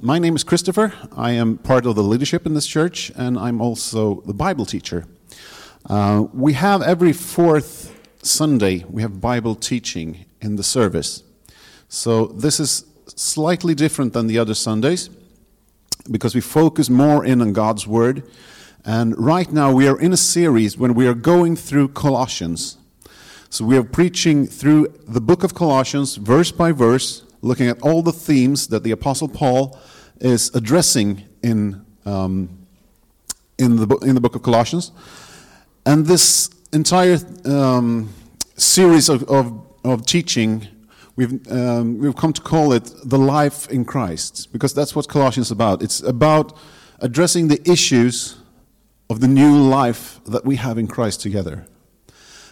My name is Christopher. I am part of the leadership in this church, and I'm also the Bible teacher. Uh, we have every fourth Sunday, we have Bible teaching in the service. So this is slightly different than the other Sundays because we focus more in on God's Word. And right now we are in a series when we are going through Colossians. So we are preaching through the book of Colossians, verse by verse, looking at all the themes that the Apostle Paul is addressing in, um, in, the, in the book of Colossians. And this entire um, series of, of, of teaching, we've, um, we've come to call it the life in Christ, because that's what Colossians is about. It's about addressing the issues of the new life that we have in Christ together.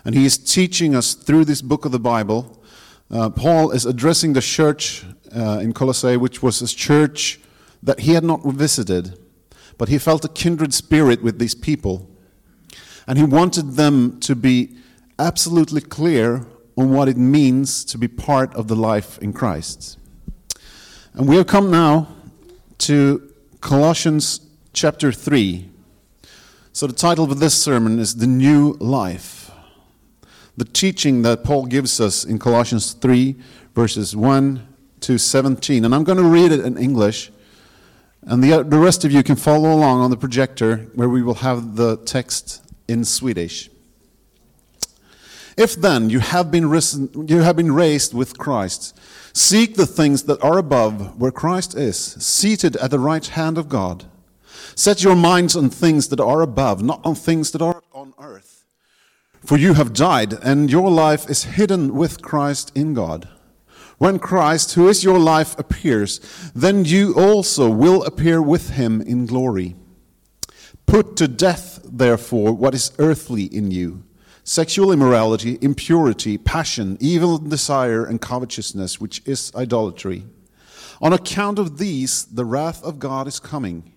And he is teaching us through this book of the Bible. Uh, Paul is addressing the church uh, in Colossae, which was a church that he had not visited, but he felt a kindred spirit with these people. And he wanted them to be absolutely clear on what it means to be part of the life in Christ. And we have come now to Colossians chapter 3. So the title of this sermon is The New Life. The teaching that Paul gives us in Colossians 3, verses 1 to 17. And I'm going to read it in English. And the, the rest of you can follow along on the projector where we will have the text in Swedish. If then you have been risen, you have been raised with Christ, seek the things that are above where Christ is, seated at the right hand of God. Set your minds on things that are above, not on things that are on earth. For you have died, and your life is hidden with Christ in God. When Christ, who is your life, appears, then you also will appear with him in glory. Put to death, therefore, what is earthly in you sexual immorality, impurity, passion, evil desire, and covetousness, which is idolatry. On account of these, the wrath of God is coming.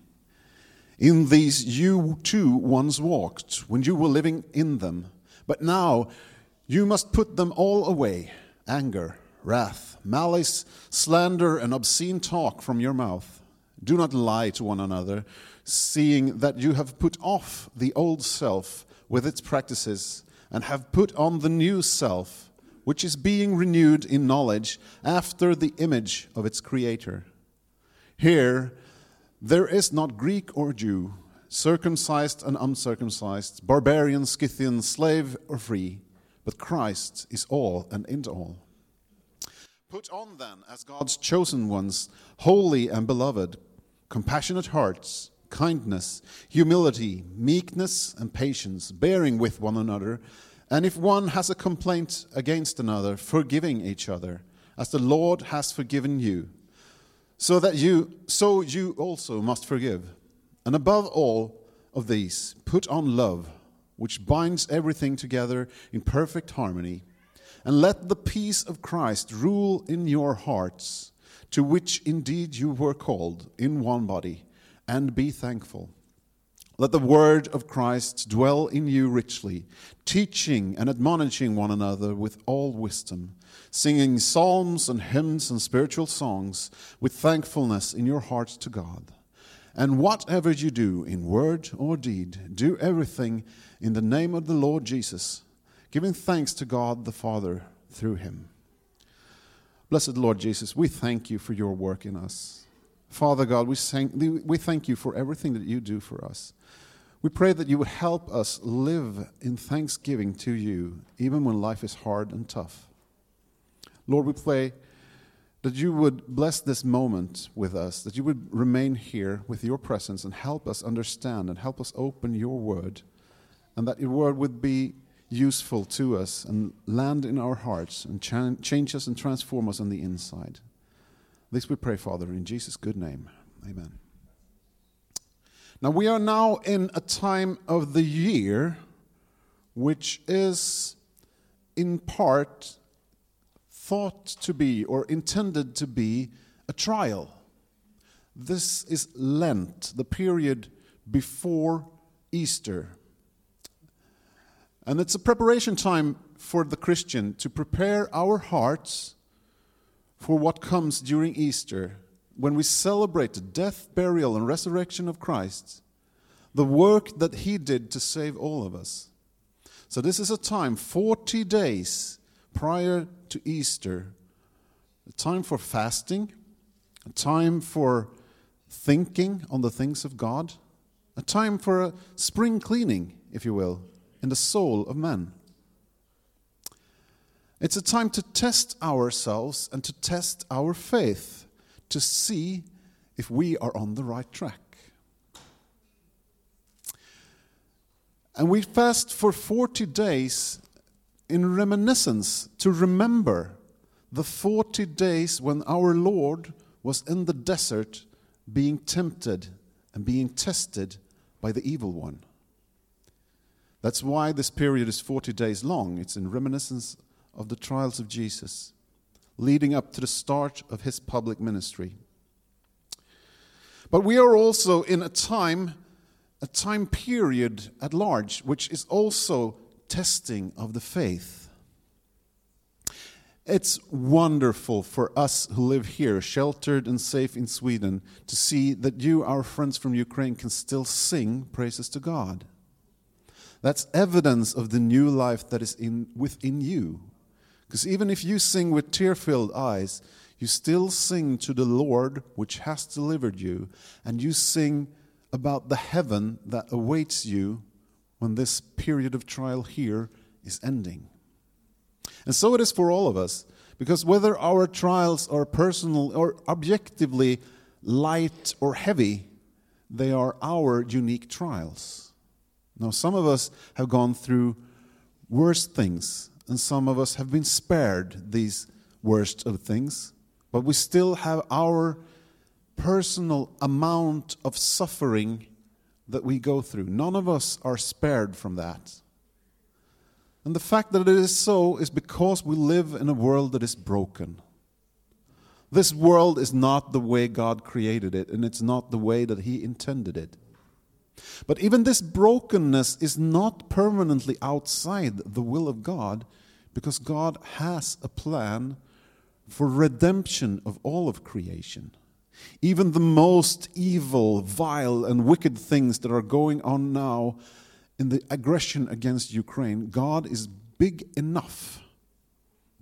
In these you too once walked when you were living in them. But now you must put them all away anger, wrath, malice, slander, and obscene talk from your mouth. Do not lie to one another, seeing that you have put off the old self with its practices and have put on the new self, which is being renewed in knowledge after the image of its creator. Here, there is not Greek or Jew, circumcised and uncircumcised, barbarian, Scythian, slave or free, but Christ is all and in all. Put on then, as God's chosen ones, holy and beloved, compassionate hearts, kindness, humility, meekness, and patience, bearing with one another, and if one has a complaint against another, forgiving each other, as the Lord has forgiven you so that you so you also must forgive and above all of these put on love which binds everything together in perfect harmony and let the peace of Christ rule in your hearts to which indeed you were called in one body and be thankful let the word of Christ dwell in you richly teaching and admonishing one another with all wisdom singing psalms and hymns and spiritual songs with thankfulness in your hearts to God. And whatever you do in word or deed, do everything in the name of the Lord Jesus, giving thanks to God the Father through him. Blessed Lord Jesus, we thank you for your work in us. Father God, we thank, we thank you for everything that you do for us. We pray that you would help us live in thanksgiving to you, even when life is hard and tough. Lord, we pray that you would bless this moment with us, that you would remain here with your presence and help us understand and help us open your word, and that your word would be useful to us and land in our hearts and change us and transform us on the inside. This we pray, Father, in Jesus' good name. Amen. Now, we are now in a time of the year which is in part thought to be or intended to be a trial. This is Lent, the period before Easter. And it's a preparation time for the Christian to prepare our hearts for what comes during Easter, when we celebrate the death, burial, and resurrection of Christ, the work that he did to save all of us. So, this is a time, 40 days prior to Easter, a time for fasting, a time for thinking on the things of God, a time for a spring cleaning, if you will, in the soul of man. It's a time to test ourselves and to test our faith to see if we are on the right track. And we fast for 40 days in reminiscence to remember the 40 days when our Lord was in the desert being tempted and being tested by the evil one. That's why this period is 40 days long. It's in reminiscence of the trials of Jesus, leading up to the start of his public ministry. But we are also in a time, a time period at large, which is also testing of the faith. It's wonderful for us who live here, sheltered and safe in Sweden, to see that you, our friends from Ukraine, can still sing praises to God. That's evidence of the new life that is in, within you. Because even if you sing with tear filled eyes, you still sing to the Lord which has delivered you, and you sing about the heaven that awaits you when this period of trial here is ending. And so it is for all of us, because whether our trials are personal or objectively light or heavy, they are our unique trials. Now, some of us have gone through worse things, and some of us have been spared these worst of things, but we still have our personal amount of suffering that we go through. None of us are spared from that. And the fact that it is so is because we live in a world that is broken. This world is not the way God created it, and it's not the way that He intended it. But even this brokenness is not permanently outside the will of God, because God has a plan for redemption of all of creation. Even the most evil, vile, and wicked things that are going on now in the aggression against Ukraine, God is big enough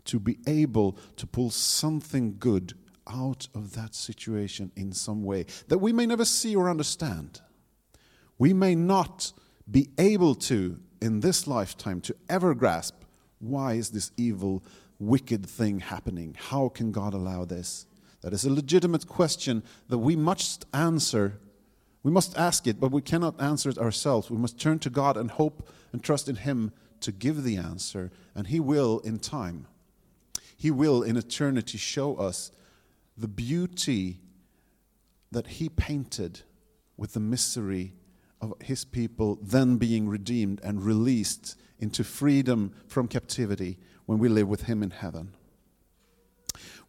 to be able to pull something good out of that situation in some way that we may never see or understand. We may not be able to, in this lifetime, to ever grasp why is this evil, wicked thing happening? How can God allow this? That is a legitimate question that we must answer we must ask it, but we cannot answer it ourselves. We must turn to God and hope and trust in Him to give the answer, and He will in time. He will in eternity show us the beauty that He painted with the misery of His people then being redeemed and released into freedom from captivity when we live with Him in heaven.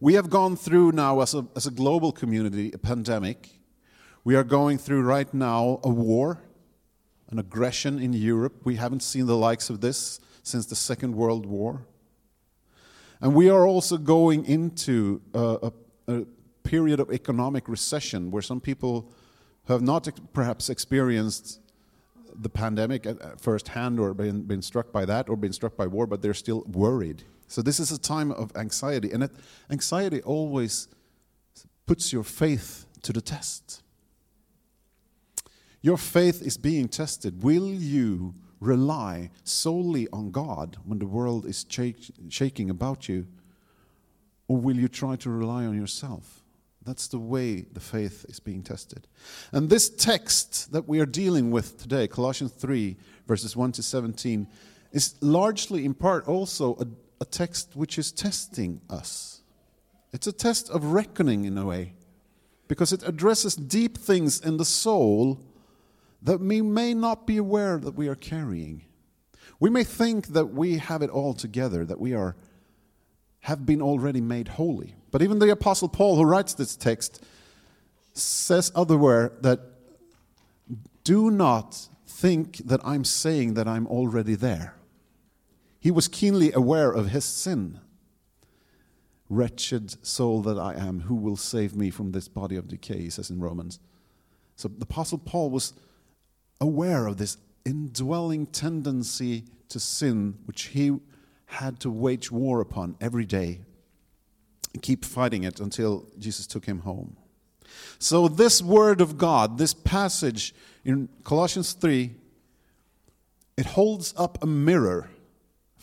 We have gone through now, as a, as a global community, a pandemic we are going through right now a war, an aggression in Europe. We haven't seen the likes of this since the Second World War. And we are also going into a, a, a period of economic recession where some people have not perhaps experienced the pandemic firsthand or been, been struck by that or been struck by war, but they're still worried. So this is a time of anxiety, and it, anxiety always puts your faith to the test. Your faith is being tested. Will you rely solely on God when the world is shaking about you? Or will you try to rely on yourself? That's the way the faith is being tested. And this text that we are dealing with today, Colossians 3, verses 1 to 17, is largely in part also a, a text which is testing us. It's a test of reckoning in a way, because it addresses deep things in the soul that we may not be aware that we are carrying. We may think that we have it all together, that we are have been already made holy. But even the apostle Paul who writes this text says otherwhere that do not think that I'm saying that I'm already there. He was keenly aware of his sin. Wretched soul that I am, who will save me from this body of decay, he says in Romans. So the Apostle Paul was aware of this indwelling tendency to sin, which he had to wage war upon every day and keep fighting it until Jesus took him home. So, this word of God, this passage in Colossians 3, it holds up a mirror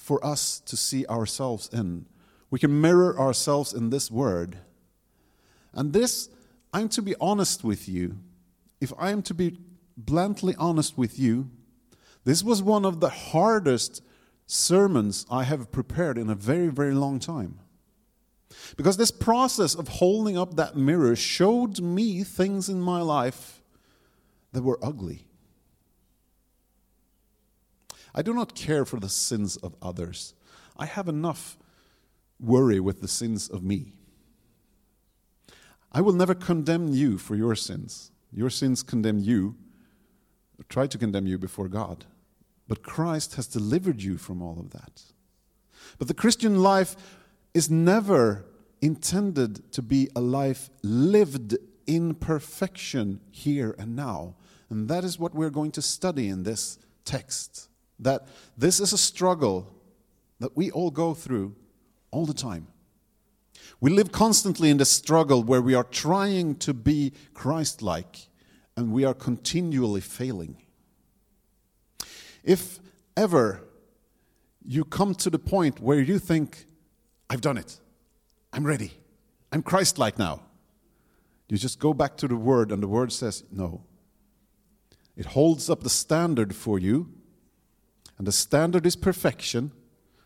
for us to see ourselves in. We can mirror ourselves in this word. And this, I'm to be honest with you, if I am to be bluntly honest with you, this was one of the hardest sermons I have prepared in a very, very long time. Because this process of holding up that mirror showed me things in my life that were ugly. I do not care for the sins of others. I have enough worry with the sins of me. I will never condemn you for your sins. Your sins condemn you, try to condemn you before God. But Christ has delivered you from all of that. But the Christian life is never intended to be a life lived in perfection here and now. And that is what we're going to study in this text. That this is a struggle that we all go through all the time. We live constantly in the struggle where we are trying to be Christ like and we are continually failing. If ever you come to the point where you think, I've done it, I'm ready, I'm Christ like now, you just go back to the Word, and the Word says, No. It holds up the standard for you, and the standard is perfection.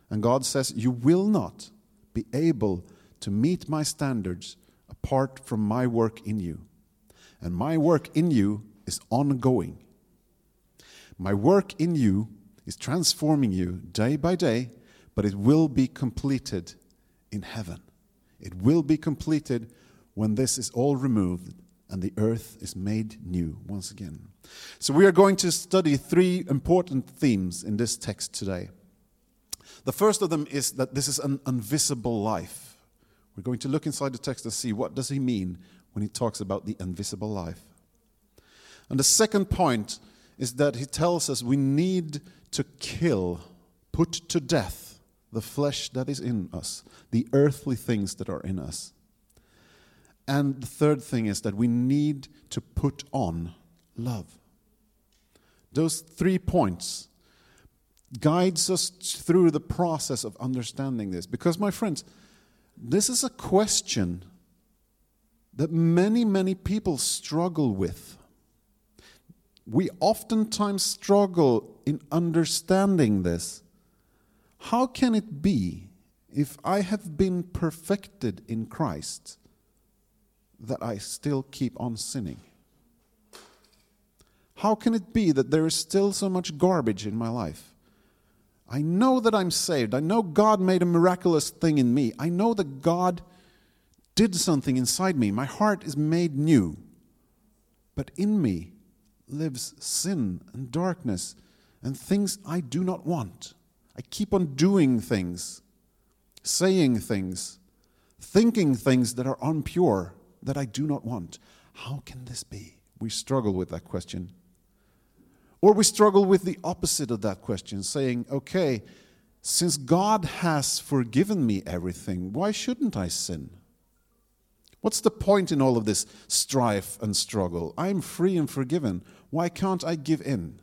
And God says, You will not be able to meet my standards apart from my work in you. And my work in you is ongoing. My work in you is transforming you day by day, but it will be completed in heaven. It will be completed when this is all removed and the earth is made new once again. So, we are going to study three important themes in this text today. The first of them is that this is an invisible life. We're going to look inside the text and see what does he mean when he talks about the invisible life. And the second point is that he tells us we need to kill, put to death the flesh that is in us, the earthly things that are in us. And the third thing is that we need to put on love. Those three points guides us through the process of understanding this because my friends this is a question that many many people struggle with we oftentimes struggle in understanding this. How can it be, if I have been perfected in Christ, that I still keep on sinning? How can it be that there is still so much garbage in my life? I know that I'm saved. I know God made a miraculous thing in me. I know that God did something inside me. My heart is made new. But in me, lives sin and darkness and things I do not want. I keep on doing things, saying things, thinking things that are unpure that I do not want. How can this be? We struggle with that question. Or we struggle with the opposite of that question, saying, okay, since God has forgiven me everything, why shouldn't I sin? What's the point in all of this strife and struggle? I'm free and forgiven. Why can't I give in?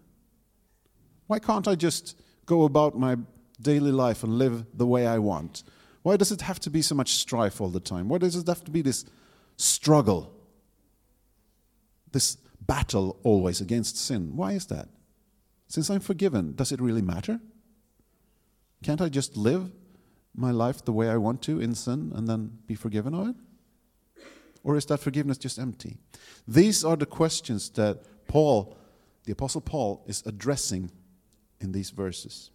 Why can't I just go about my daily life and live the way I want? Why does it have to be so much strife all the time? Why does it have to be this struggle? This battle always against sin? Why is that? Since I'm forgiven, does it really matter? Can't I just live my life the way I want to in sin and then be forgiven of it? Or is that forgiveness just empty? These are the questions that Paul, the Apostle Paul, is addressing in these verses.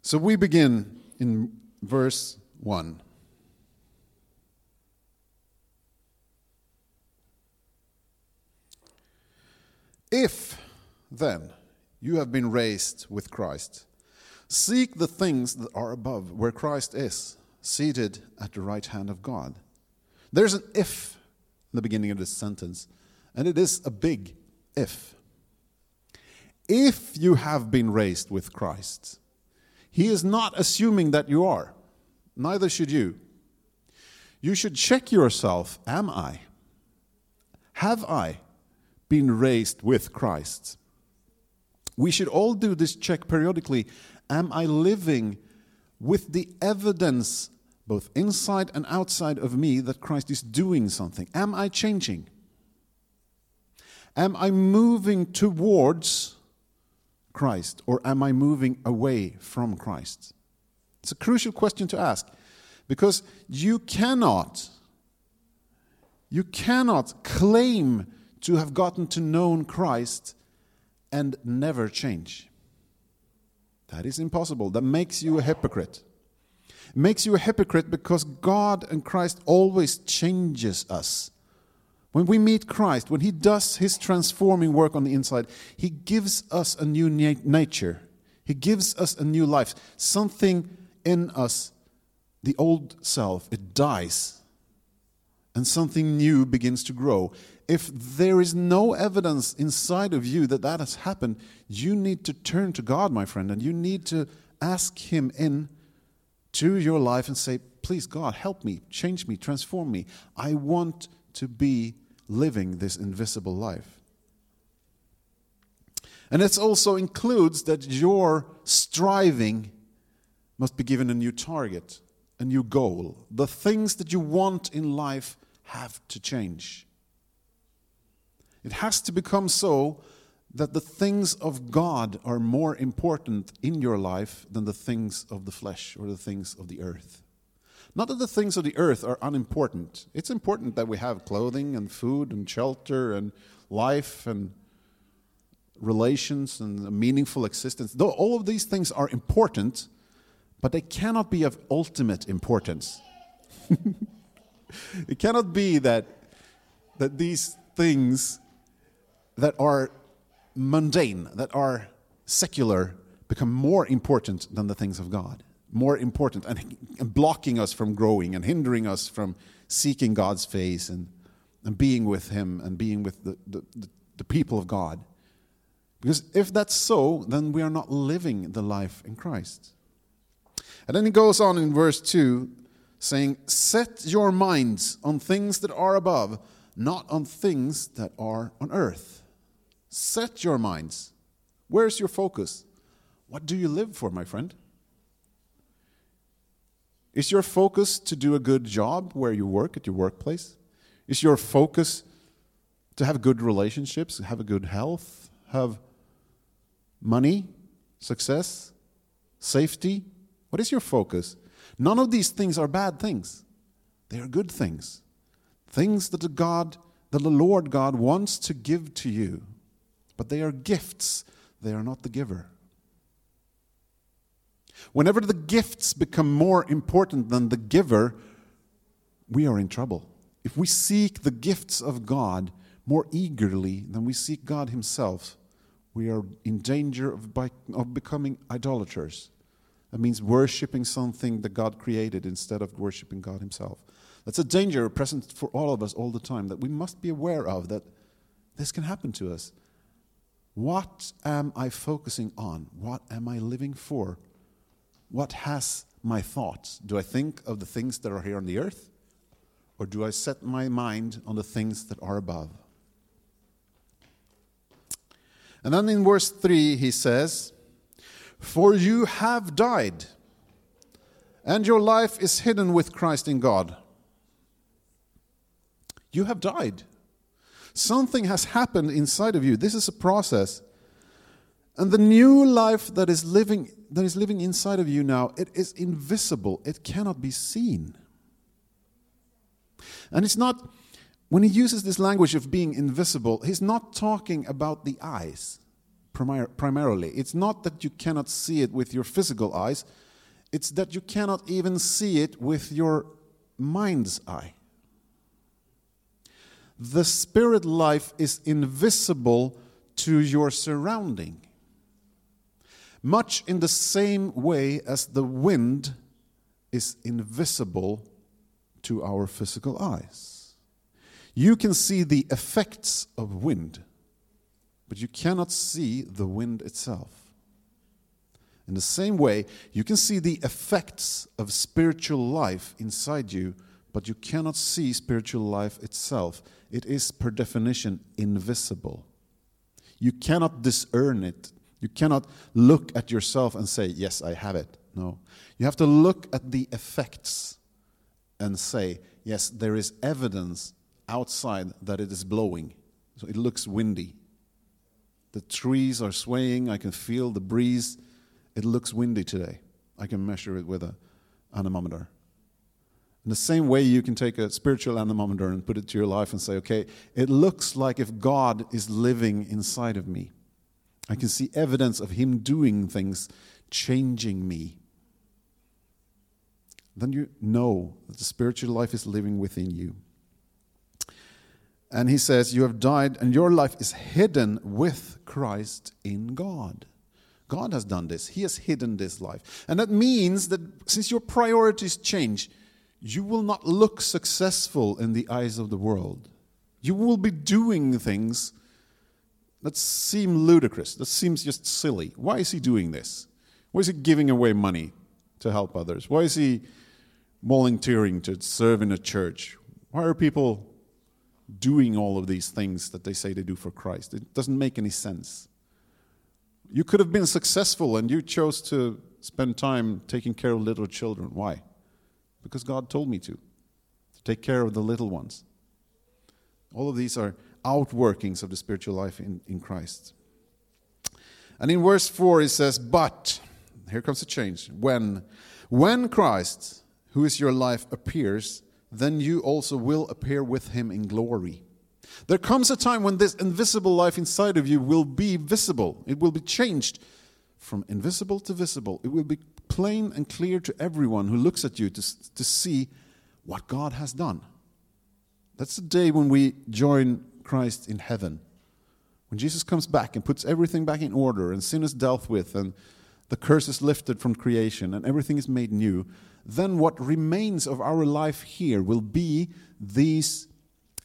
So we begin in verse 1. If then you have been raised with Christ, seek the things that are above, where Christ is, seated at the right hand of God. There's an if in the beginning of this sentence, and it is a big if. If you have been raised with Christ, He is not assuming that you are. Neither should you. You should check yourself Am I? Have I been raised with Christ? We should all do this check periodically. Am I living with the evidence, both inside and outside of me, that Christ is doing something? Am I changing? Am I moving towards Christ or am I moving away from Christ? It's a crucial question to ask because you cannot you cannot claim to have gotten to know Christ and never change. That is impossible. That makes you a hypocrite. It makes you a hypocrite because God and Christ always changes us. When we meet Christ, when He does His transforming work on the inside, He gives us a new nature. He gives us a new life. Something in us, the old self, it dies. And something new begins to grow. If there is no evidence inside of you that that has happened, you need to turn to God, my friend, and you need to ask Him in to your life and say, Please, God, help me, change me, transform me. I want to be living this invisible life. And it also includes that your striving must be given a new target, a new goal. The things that you want in life have to change. It has to become so that the things of God are more important in your life than the things of the flesh or the things of the earth. Not that the things of the earth are unimportant. It's important that we have clothing and food and shelter and life and relations and a meaningful existence. Though all of these things are important, but they cannot be of ultimate importance. it cannot be that, that these things that are mundane, that are secular, become more important than the things of God more important and, and blocking us from growing and hindering us from seeking God's face and, and being with Him and being with the, the, the, people of God. Because if that's so, then we are not living the life in Christ. And then he goes on in verse 2 saying, Set your minds on things that are above, not on things that are on earth. Set your minds. Where's your focus? What do you live for, my friend? Is your focus to do a good job where you work at your workplace? Is your focus to have good relationships, have a good health, have money, success, safety? What is your focus? None of these things are bad things. They are good things. Things that the God, that the Lord God wants to give to you. But they are gifts. They are not the giver. Whenever the gifts become more important than the giver, we are in trouble. If we seek the gifts of God more eagerly than we seek God Himself, we are in danger of, by, of becoming idolaters. That means worshiping something that God created instead of worshiping God Himself. That's a danger present for all of us all the time that we must be aware of that this can happen to us. What am I focusing on? What am I living for? what has my thoughts? Do I think of the things that are here on the earth? Or do I set my mind on the things that are above? And then in verse 3, he says, For you have died, and your life is hidden with Christ in God. You have died. Something has happened inside of you. This is a process. And the new life that is living that is living inside of you now, it is invisible. It cannot be seen. And it's not when he uses this language of being invisible, he's not talking about the eyes primarily. It's not that you cannot see it with your physical eyes, it's that you cannot even see it with your mind's eye. The spirit life is invisible to your surrounding much in the same way as the wind is invisible to our physical eyes. You can see the effects of wind, but you cannot see the wind itself. In the same way, you can see the effects of spiritual life inside you, but you cannot see spiritual life itself. It is, per definition, invisible. You cannot discern it. You cannot look at yourself and say, Yes, I have it. No. You have to look at the effects and say, Yes, there is evidence outside that it is blowing. So it looks windy. The trees are swaying. I can feel the breeze. It looks windy today. I can measure it with an anemometer. In the same way, you can take a spiritual anemometer and put it to your life and say, okay, it looks like if God is living inside of me. I can see evidence of Him doing things, changing me. Then you know that the spiritual life is living within you. And he says, You have died, and your life is hidden with Christ in God. God has done this. He has hidden this life. And that means that since your priorities change, you will not look successful in the eyes of the world. You will be doing things that seem ludicrous, that seems just silly. Why is he doing this? Why is he giving away money to help others? Why is he volunteering to serve in a church? Why are people doing all of these things that they say they do for Christ? It doesn't make any sense. You could have been successful and you chose to spend time taking care of little children. Why? Because God told me to, to take care of the little ones. All of these are outworkings of the spiritual life in, in Christ. And in verse 4 it says, But, here comes a change, when, when Christ, who is your life, appears, then you also will appear with him in glory. There comes a time when this invisible life inside of you will be visible. It will be changed from invisible to visible. It will be plain and clear to everyone who looks at you to, to see what God has done. That's the day when we join Christ in heaven. When Jesus comes back and puts everything back in order and sin is dealt with and the curse is lifted from creation and everything is made new, then what remains of our life here will be these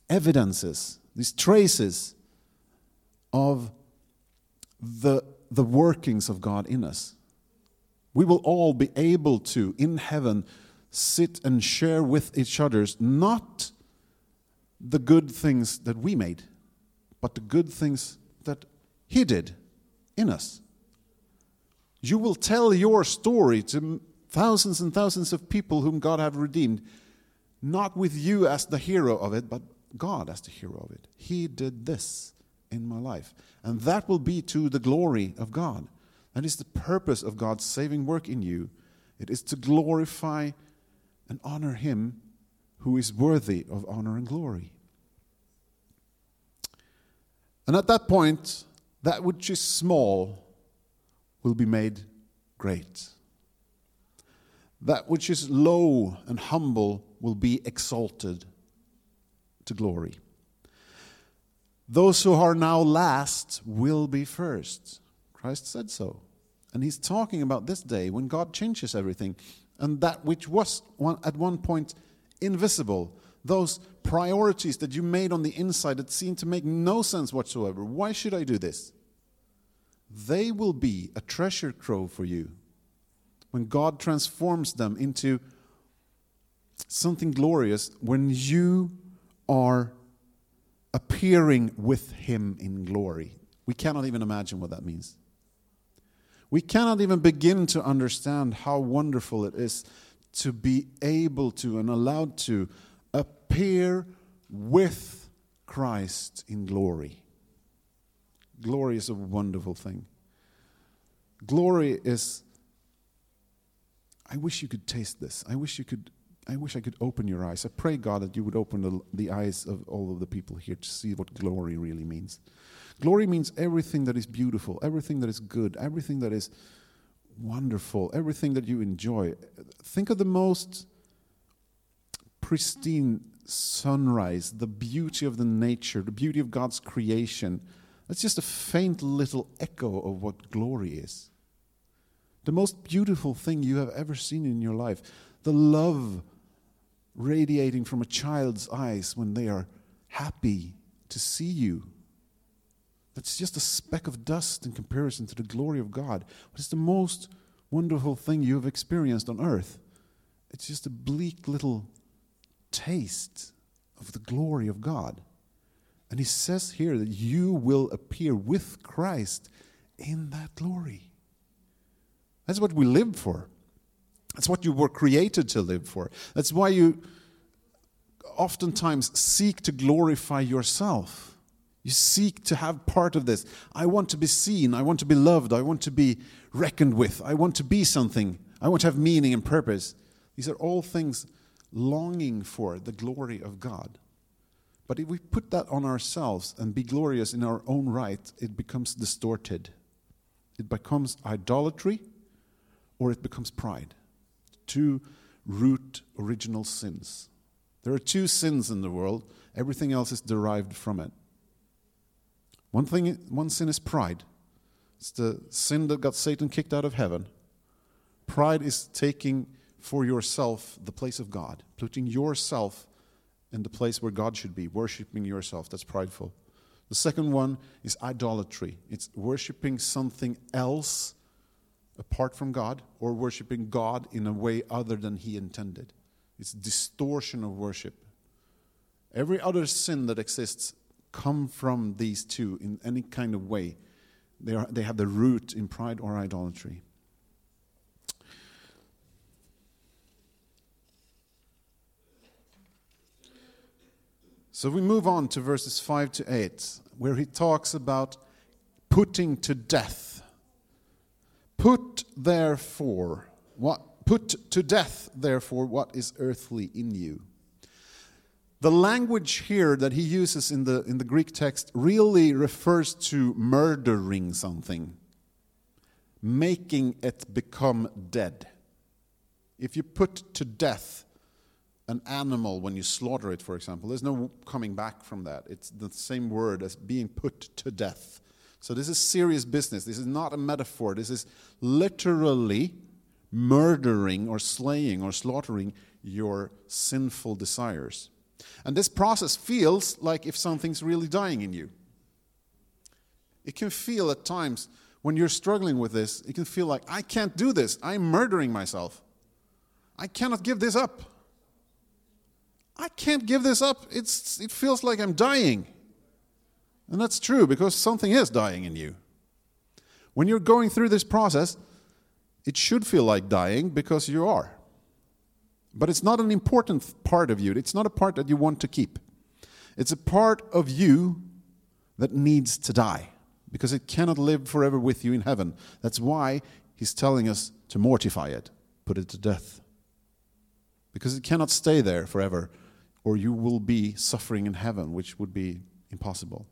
evidences, these traces of the, the workings of God in us. We will all be able to, in heaven, sit and share with each other's not the good things that we made, but the good things that He did in us. You will tell your story to thousands and thousands of people whom God have redeemed, not with you as the hero of it, but God as the hero of it. He did this in my life. And that will be to the glory of God. That is the purpose of God's saving work in you. It is to glorify and honor Him who is worthy of honor and glory. And at that point, that which is small will be made great. That which is low and humble will be exalted to glory. Those who are now last will be first. Christ said so. And he's talking about this day when God changes everything. And that which was one, at one point invisible, those priorities that you made on the inside that seemed to make no sense whatsoever. Why should I do this? They will be a treasure trove for you when God transforms them into something glorious when you are appearing with Him in glory. We cannot even imagine what that means. We cannot even begin to understand how wonderful it is to be able to and allowed to appear with Christ in glory. Glory is a wonderful thing. Glory is, I wish you could taste this. I wish you could I wish I could open your eyes. I pray, God, that you would open the, the eyes of all of the people here to see what glory really means. Glory means everything that is beautiful, everything that is good, everything that is wonderful, everything that you enjoy. Think of the most pristine sunrise, the beauty of the nature, the beauty of God's creation. That's just a faint little echo of what glory is. The most beautiful thing you have ever seen in your life the love radiating from a child's eyes when they are happy to see you. That's just a speck of dust in comparison to the glory of God. Is the most wonderful thing you have experienced on earth? It's just a bleak little taste of the glory of God. And he says here that you will appear with Christ in that glory. That's what we live for. That's what you were created to live for. That's why you oftentimes seek to glorify yourself. You seek to have part of this. I want to be seen. I want to be loved. I want to be reckoned with. I want to be something. I want to have meaning and purpose. These are all things longing for the glory of God. But if we put that on ourselves and be glorious in our own right, it becomes distorted. It becomes idolatry or it becomes pride. Two root original sins. There are two sins in the world, everything else is derived from it. One, thing, one sin is pride. It's the sin that got Satan kicked out of heaven. Pride is taking for yourself the place of God, putting yourself in the place where God should be, worshiping yourself. That's prideful. The second one is idolatry. It's worshiping something else apart from God or worshiping God in a way other than He intended. It's distortion of worship. Every other sin that exists come from these two in any kind of way. They, are, they have the root in pride or idolatry. So we move on to verses 5 to 8, where he talks about putting to death. Put therefore what put to death therefore what is earthly in you. The language here that he uses in the in the Greek text really refers to murdering something, making it become dead. If you put to death an animal when you slaughter it, for example, there's no coming back from that. It's the same word as being put to death. So this is serious business. This is not a metaphor. This is literally murdering or slaying or slaughtering your sinful desires. And this process feels like if something's really dying in you. It can feel at times when you're struggling with this, it can feel like, I can't do this. I'm murdering myself. I cannot give this up. I can't give this up. It's, it feels like I'm dying. And that's true because something is dying in you. When you're going through this process, it should feel like dying because you are. But it's not an important part of you. It's not a part that you want to keep. It's a part of you that needs to die because it cannot live forever with you in heaven. That's why he's telling us to mortify it, put it to death. Because it cannot stay there forever or you will be suffering in heaven, which would be impossible.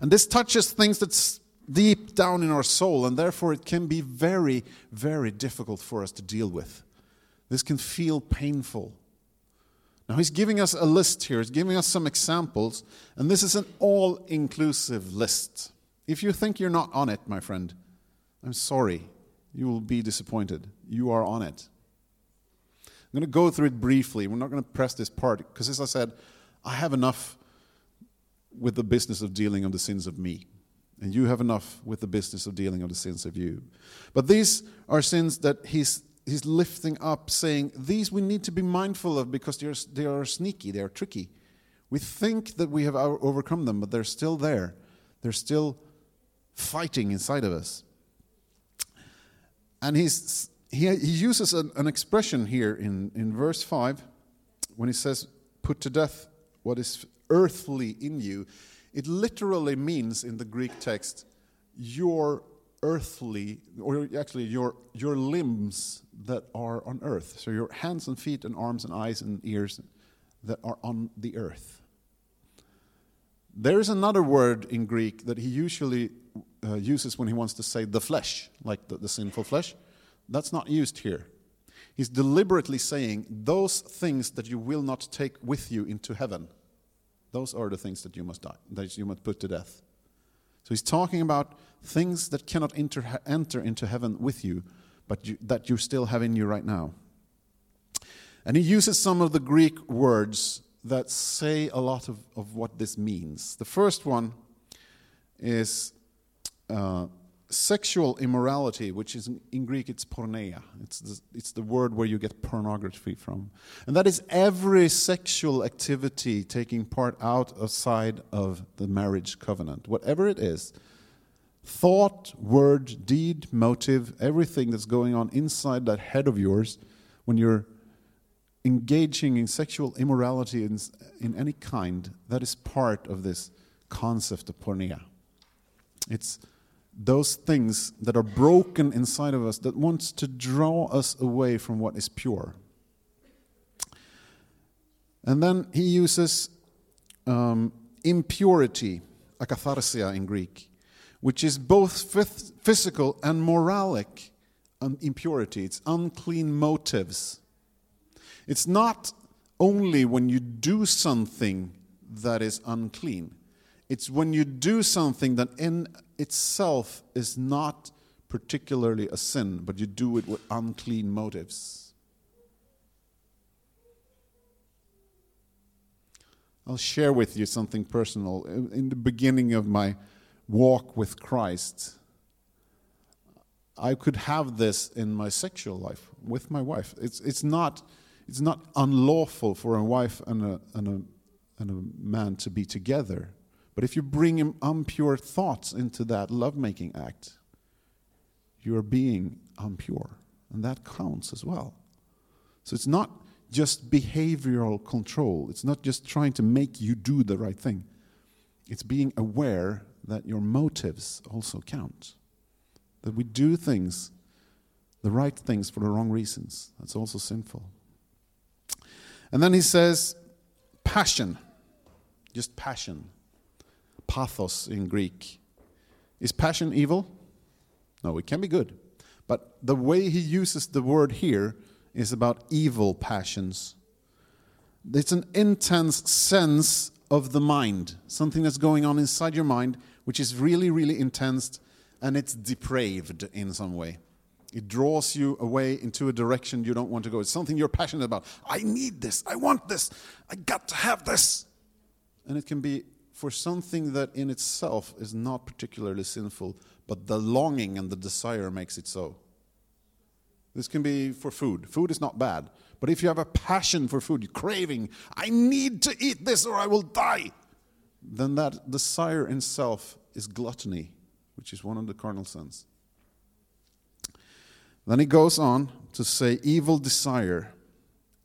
And this touches things that's deep down in our soul, and therefore it can be very, very difficult for us to deal with. This can feel painful. Now, he's giving us a list here, he's giving us some examples, and this is an all inclusive list. If you think you're not on it, my friend, I'm sorry. You will be disappointed. You are on it. I'm going to go through it briefly. We're not going to press this part because, as I said, I have enough with the business of dealing of the sins of me. And you have enough with the business of dealing of the sins of you. But these are sins that he's, he's lifting up, saying, These we need to be mindful of because they're, they are sneaky, they are tricky. We think that we have overcome them, but they're still there. They're still fighting inside of us. And he's he, he uses an, an expression here in, in verse 5 when he says, Put to death what is earthly in you. It literally means in the Greek text, your earthly, or actually your, your limbs that are on earth. So your hands and feet and arms and eyes and ears that are on the earth. There is another word in Greek that he usually uh, uses when he wants to say the flesh, like the, the sinful flesh. That's not used here. He's deliberately saying those things that you will not take with you into heaven, those are the things that you must die, that you must put to death. So he's talking about things that cannot enter, enter into heaven with you, but you, that you still have in you right now. And he uses some of the Greek words that say a lot of, of what this means. The first one is uh, sexual immorality, which is in, in Greek it's porneia. It's the, it's the word where you get pornography from. And that is every sexual activity taking part outside of the marriage covenant, whatever it is. Thought, word, deed, motive, everything that's going on inside that head of yours when you're engaging in sexual immorality in, in any kind, that is part of this concept of porneia. It's those things that are broken inside of us that wants to draw us away from what is pure. And then he uses um, impurity, akatharsia in Greek, which is both physical and moralic impurity. It's unclean motives. It's not only when you do something that is unclean, it's when you do something that in itself is not particularly a sin, but you do it with unclean motives. I'll share with you something personal. In the beginning of my walk with Christ, I could have this in my sexual life with my wife. It's, it's not it's not unlawful for a wife and a, and a, and a man to be together. But if you bring impure thoughts into that lovemaking act, you are being impure. And that counts as well. So it's not just behavioral control, it's not just trying to make you do the right thing. It's being aware that your motives also count. That we do things, the right things, for the wrong reasons. That's also sinful. And then he says, passion. Just passion. Pathos in Greek. Is passion evil? No, it can be good. But the way he uses the word here is about evil passions. It's an intense sense of the mind, something that's going on inside your mind, which is really, really intense and it's depraved in some way. It draws you away into a direction you don't want to go. It's something you're passionate about. I need this. I want this. I got to have this. And it can be for something that in itself is not particularly sinful, but the longing and the desire makes it so. This can be for food. Food is not bad. But if you have a passion for food, craving, I need to eat this or I will die, then that desire in self is gluttony, which is one of the carnal sins. Then he goes on to say evil desire,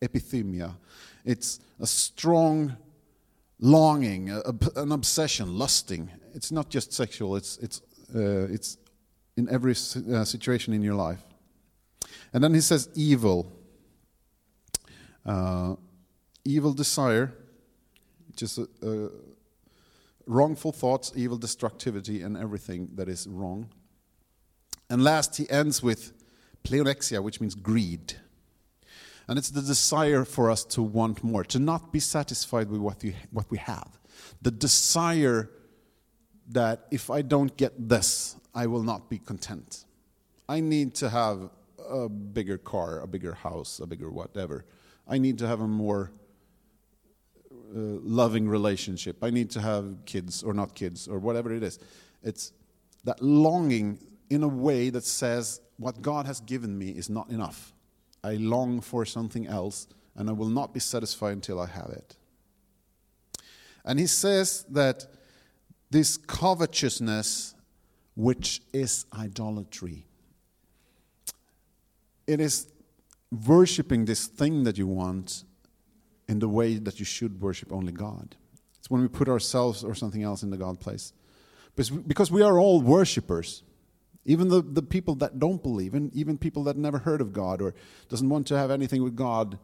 epithymia. It's a strong longing, an obsession, lusting. It's not just sexual, it's, it's, uh, it's in every uh, situation in your life. And then he says evil. Uh, evil desire, just a wrongful thoughts, evil destructivity, and everything that is wrong. And last, he ends with pleonexia, which means greed. And it's the desire for us to want more, to not be satisfied with what, you, what we have. The desire that if I don't get this, I will not be content. I need to have a bigger car, a bigger house, a bigger whatever. I need to have a more Uh, loving relationship. I need to have kids or not kids or whatever it is. It's that longing in a way that says, what God has given me is not enough. I long for something else, and I will not be satisfied until I have it. And he says that this covetousness, which is idolatry, it is worshiping this thing that you want in the way that you should worship only God. It's when we put ourselves or something else in the God place. Because we are all worshippers. Even the, the people that don't believe, and even people that never heard of God or doesn't want to have anything with God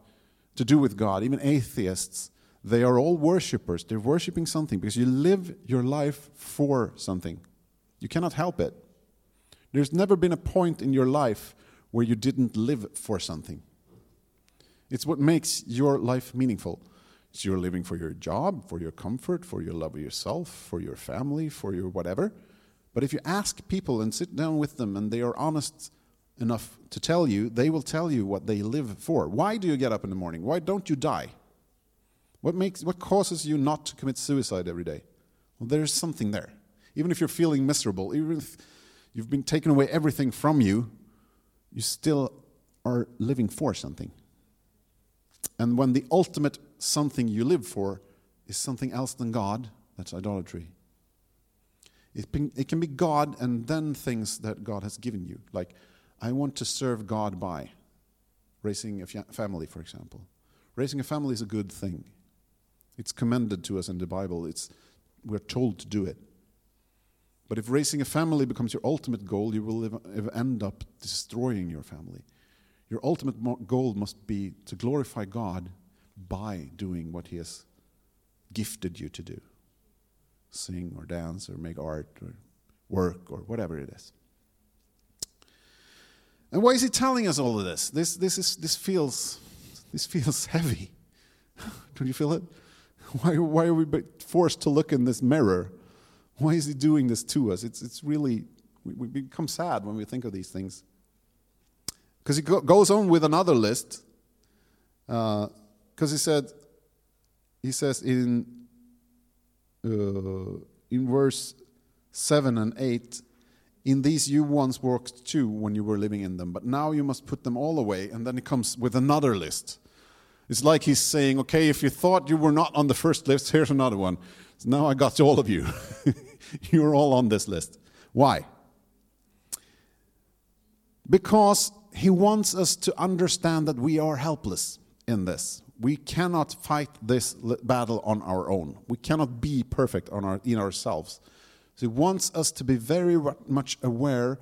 to do with God, even atheists, they are all worshippers. They're worshiping something because you live your life for something. You cannot help it. There's never been a point in your life where you didn't live for something. It's what makes your life meaningful. So you're living for your job, for your comfort, for your love of yourself, for your family, for your whatever. But if you ask people and sit down with them and they are honest enough to tell you, they will tell you what they live for. Why do you get up in the morning? Why don't you die? What, makes, what causes you not to commit suicide every day? Well, there's something there. Even if you're feeling miserable, even if you've been taken away everything from you, you still are living for something. And when the ultimate something you live for is something else than God, that's idolatry. It, it can be God and then things that God has given you. Like, I want to serve God by raising a family, for example. Raising a family is a good thing. It's commended to us in the Bible. It's, we're told to do it. But if raising a family becomes your ultimate goal, you will live, end up destroying your family. Your ultimate goal must be to glorify God by doing what He has gifted you to do sing or dance or make art or work or whatever it is. And why is he telling us all of this? This, this, is, this, feels, this feels heavy. Don't you feel it? Why, why are we forced to look in this mirror? Why is he doing this to us? It's, it's really, we, we become sad when we think of these things. Because he go, goes on with another list. Because uh, he said, he says in uh, in verse 7 and 8 in these you once walked too when you were living in them, but now you must put them all away. And then he comes with another list. It's like he's saying, okay, if you thought you were not on the first list, here's another one. So now I got all of you. You're all on this list. Why? Because he wants us to understand that we are helpless in this we cannot fight this battle on our own. We cannot be perfect on our, in ourselves. So he wants us to be very much aware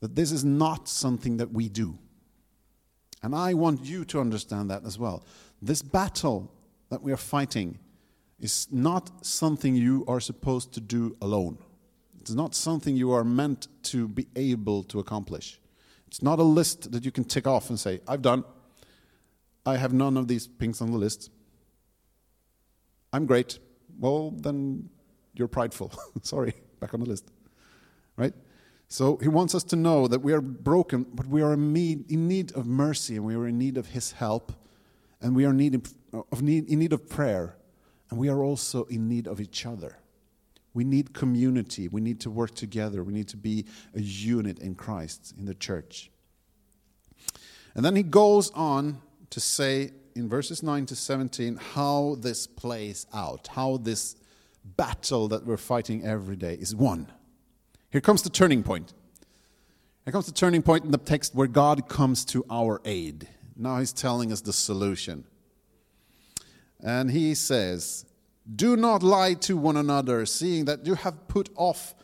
that this is not something that we do. And I want you to understand that as well. This battle that we are fighting is not something you are supposed to do alone. It's not something you are meant to be able to accomplish. It's not a list that you can tick off and say, I've done. I have none of these things on the list. I'm great. Well, then you're prideful. Sorry, back on the list. Right? So he wants us to know that we are broken, but we are in need of mercy and we are in need of his help and we are need of in need of prayer and we are also in need of each other. We need community. We need to work together. We need to be a unit in Christ, in the church. And then he goes on to say in verses 9 to 17 how this plays out, how this battle that we're fighting every day is won. Here comes the turning point. Here comes the turning point in the text where God comes to our aid. Now he's telling us the solution. And he says, Do not lie to one another, seeing that you have put off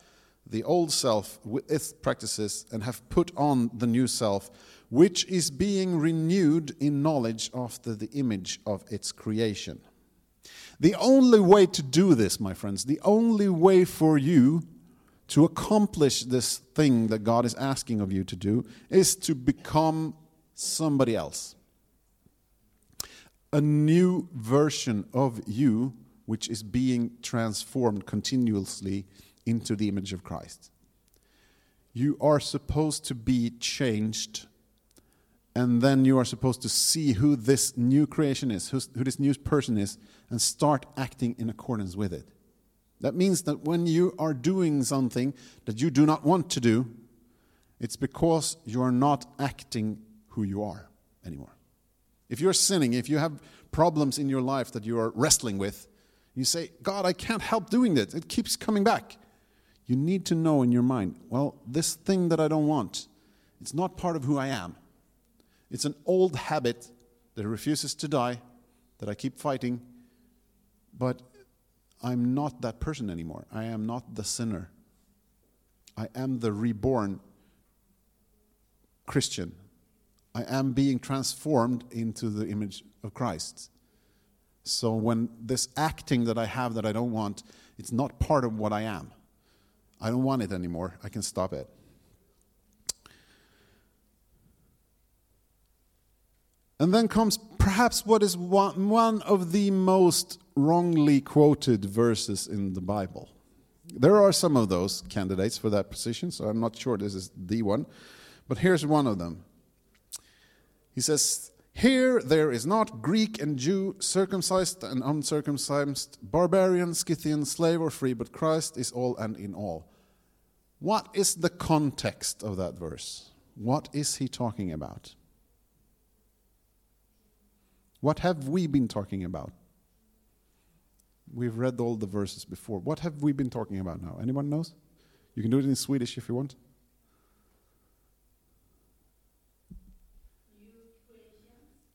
the old self with its practices and have put on the new self which is being renewed in knowledge after the image of its creation. The only way to do this, my friends, the only way for you to accomplish this thing that God is asking of you to do is to become somebody else. A new version of you, which is being transformed continuously into the image of Christ. You are supposed to be changed and then you are supposed to see who this new creation is, who this new person is, and start acting in accordance with it. That means that when you are doing something that you do not want to do, it's because you are not acting who you are anymore. If you're sinning, if you have problems in your life that you are wrestling with, you say, God, I can't help doing this. It keeps coming back. You need to know in your mind, well, this thing that I don't want, it's not part of who I am. It's an old habit that refuses to die, that I keep fighting, but I'm not that person anymore. I am not the sinner. I am the reborn Christian. I am being transformed into the image of Christ. So when this acting that I have that I don't want, it's not part of what I am. I don't want it anymore. I can stop it. And then comes perhaps what is one, of the most wrongly quoted verses in the Bible. There are some of those candidates for that position, so I'm not sure this is the one. But here's one of them. He says, Here there is not Greek and Jew, circumcised and uncircumcised, barbarian, Scythian, slave or free, but Christ is all and in all. What is the context of that verse? What is he talking about? What have we been talking about? We've read all the verses before. What have we been talking about now? Anyone knows? You can do it in Swedish if you want.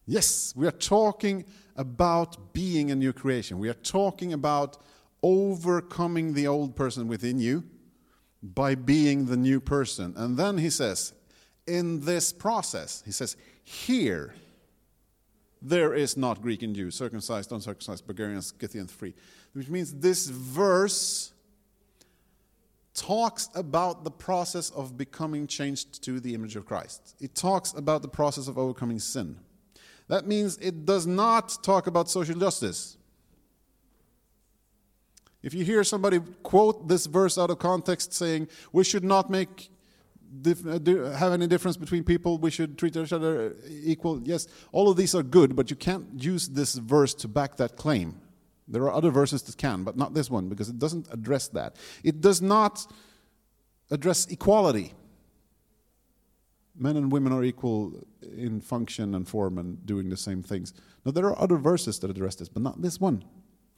Yes, we are talking about being a new creation. We are talking about overcoming the old person within you by being the new person. And then he says, in this process, he says, here, there is not Greek and Jew, circumcised, uncircumcised, barbarian, Scythian, free. Which means this verse talks about the process of becoming changed to the image of Christ. It talks about the process of overcoming sin. That means it does not talk about social justice. If you hear somebody quote this verse out of context saying, we should not make uh, have any difference between people, we should treat each other equal, yes, all of these are good, but you can't use this verse to back that claim. There are other verses that can, but not this one, because it doesn't address that. It does not address equality men and women are equal in function and form and doing the same things. Now, there are other verses that address this, but not this one.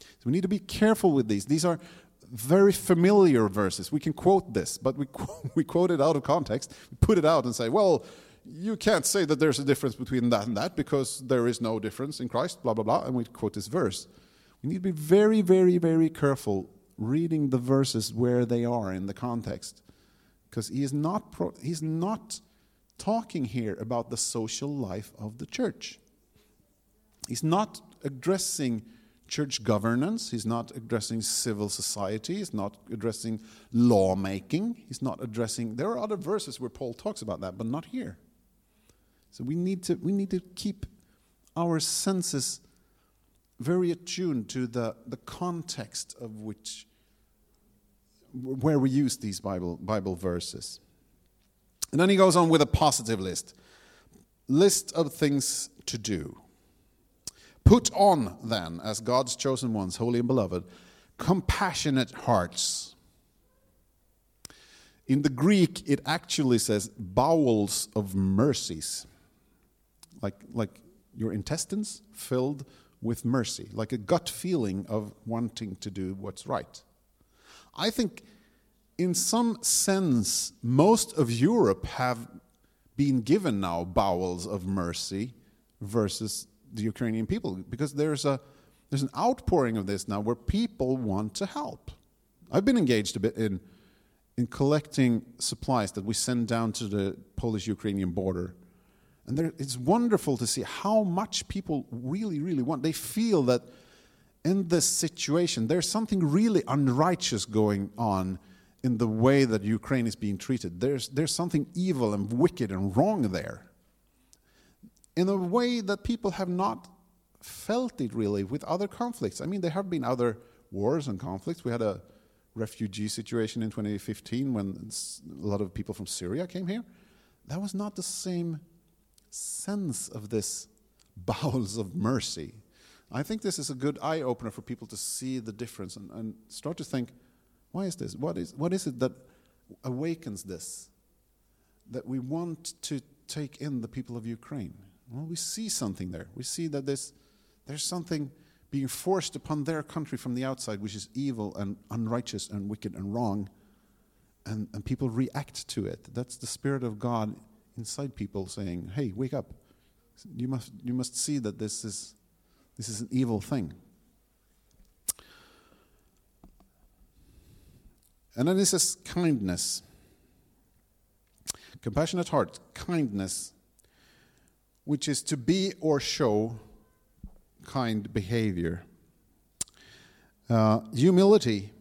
So we need to be careful with these. These are very familiar verses. We can quote this, but we, we quote it out of context, we put it out and say, well, you can't say that there's a difference between that and that because there is no difference in Christ, blah, blah, blah, and we quote this verse. We need to be very, very, very careful reading the verses where they are in the context because he is not, pro- he's not talking here about the social life of the church. He's not addressing church governance, he's not addressing civil society, he's not addressing lawmaking, he's not addressing. There are other verses where Paul talks about that, but not here. So we need to, we need to keep our senses very attuned to the, the context of which where we use these Bible, Bible verses. And then he goes on with a positive list list of things to do. Put on, then, as God's chosen ones, holy and beloved, compassionate hearts. In the Greek, it actually says bowels of mercies, like, like your intestines filled with mercy, like a gut feeling of wanting to do what's right. I think in some sense, most of Europe have been given now bowels of mercy versus the Ukrainian people because there's a there's an outpouring of this now where people want to help. I've been engaged a bit in in collecting supplies that we send down to the Polish-Ukrainian border. And there, it's wonderful to see how much people really, really want. They feel that in this situation, there's something really unrighteous going on in the way that Ukraine is being treated. There's, there's something evil and wicked and wrong there. In a way that people have not felt it really with other conflicts. I mean, there have been other wars and conflicts. We had a refugee situation in 2015 when a lot of people from Syria came here. That was not the same sense of this bowels of mercy. I think this is a good eye opener for people to see the difference and, and start to think why is this? What is, what is it that awakens this? That we want to take in the people of Ukraine? Well, we see something there. We see that there's, there's something being forced upon their country from the outside, which is evil and unrighteous and wicked and wrong. And, and people react to it. That's the Spirit of God inside people saying, hey, wake up. You must, you must see that this is, this is an evil thing. And then it says kindness. Compassionate heart, kindness, which is to be or show kind behavior. Uh, humility,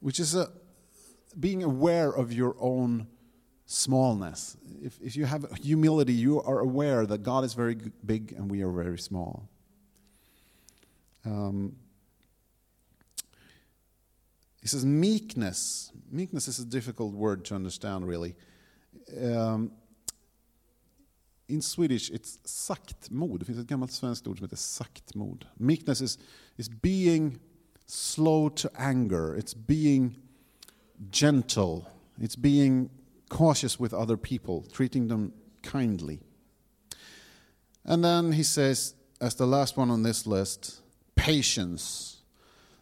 which is a, being aware of your own smallness. If, if you have humility, you are aware that God is very big and we are very small. Um, he says meekness. Meekness is a difficult word to understand, really. Um, in Swedish it's saktmod. Det finns ett gammalt svenskt ord som heter saktmod. Meekness is, is being slow to anger. It's being gentle. It's being cautious with other people, treating them kindly. And then he says, as the last one on this list, patience.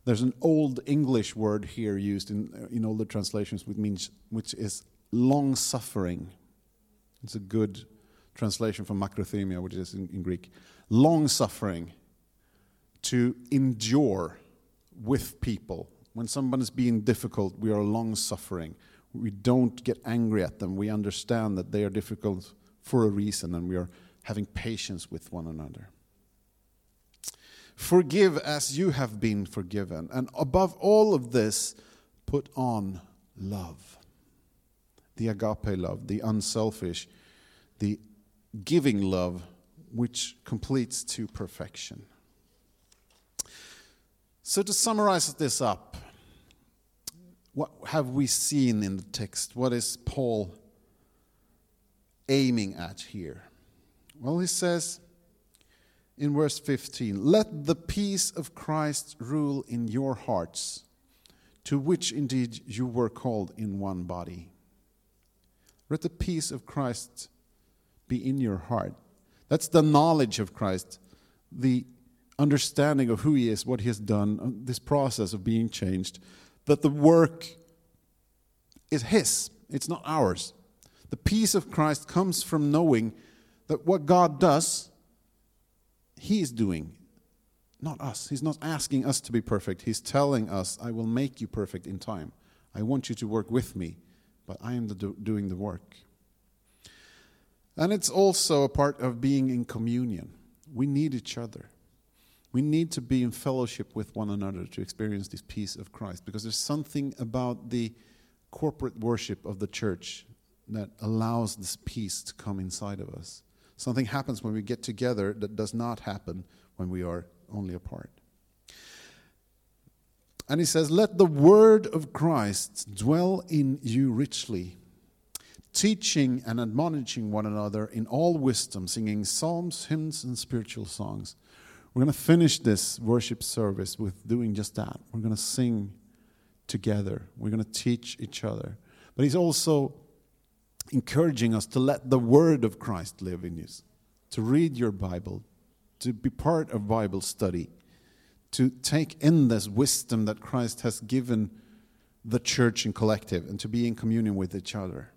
There's an old English word here used in, uh, in older translations which means which is long suffering. It's a good translation from makrothymia, which is in, in Greek. Long suffering to endure with people. When someone is being difficult, we are long suffering. We don't get angry at them. We understand that they are difficult for a reason and we are having patience with one another. Forgive as you have been forgiven. And above all of this, put on love. The agape love, the unselfish, the giving love, which completes to perfection. So, to summarize this up, what have we seen in the text? What is Paul aiming at here? Well, he says in verse 15, Let the peace of Christ rule in your hearts, to which indeed you were called in one body. Let the peace of Christ be in your heart. That's the knowledge of Christ, the understanding of who he is, what he has done, uh, this process of being changed, that the work is his, it's not ours. The peace of Christ comes from knowing that what God does, he is doing, not us. He's not asking us to be perfect. He's telling us, I will make you perfect in time. I want you to work with me, but I am the do- doing the work. And it's also a part of being in communion. We need each other. We need to be in fellowship with one another to experience this peace of Christ because there's something about the corporate worship of the church that allows this peace to come inside of us. Something happens when we get together that does not happen when we are only apart. And he says, Let the word of Christ dwell in you richly teaching and admonishing one another in all wisdom, singing psalms, hymns, and spiritual songs. We're going to finish this worship service with doing just that. We're going to sing together, we're going to teach each other. But he's also encouraging us to let the word of Christ live in you, to read your Bible, to be part of Bible study, to take in this wisdom that Christ has given the church and collective, and to be in communion with each other.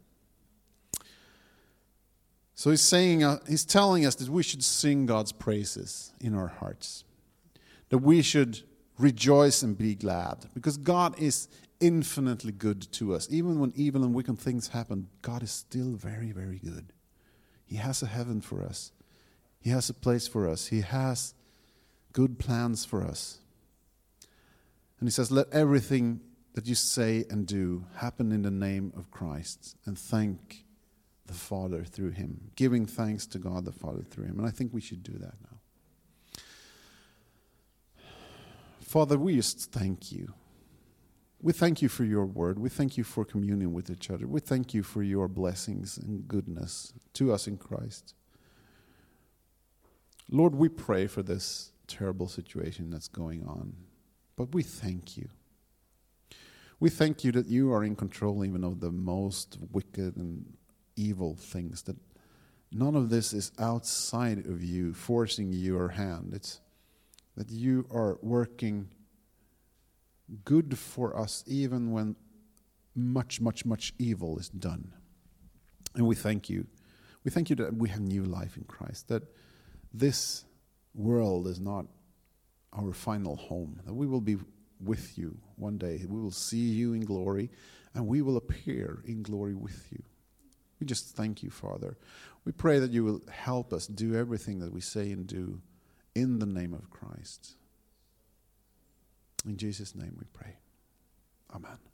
So he's saying, uh, he's telling us that we should sing God's praises in our hearts, that we should rejoice and be glad, because God is infinitely good to us. Even when evil and wicked things happen, God is still very, very good. He has a heaven for us. He has a place for us. He has good plans for us. And he says, Let everything that you say and do happen in the name of Christ, and thank the Father through him, giving thanks to God the Father through him. And I think we should do that now. Father, we just thank you. We thank you for your word. We thank you for communion with each other. We thank you for your blessings and goodness to us in Christ. Lord, we pray for this terrible situation that's going on, but we thank you. We thank you that you are in control even of the most wicked and evil things, that none of this is outside of you, forcing your hand. It's that you are working good for us even when much, much, much evil is done. And we thank you. We thank you that we have new life in Christ, that this world is not our final home, that we will be with you one day. We will see you in glory, and we will appear in glory with you. We just thank you, Father. We pray that you will help us do everything that we say and do in the name of Christ. In Jesus' name we pray. Amen.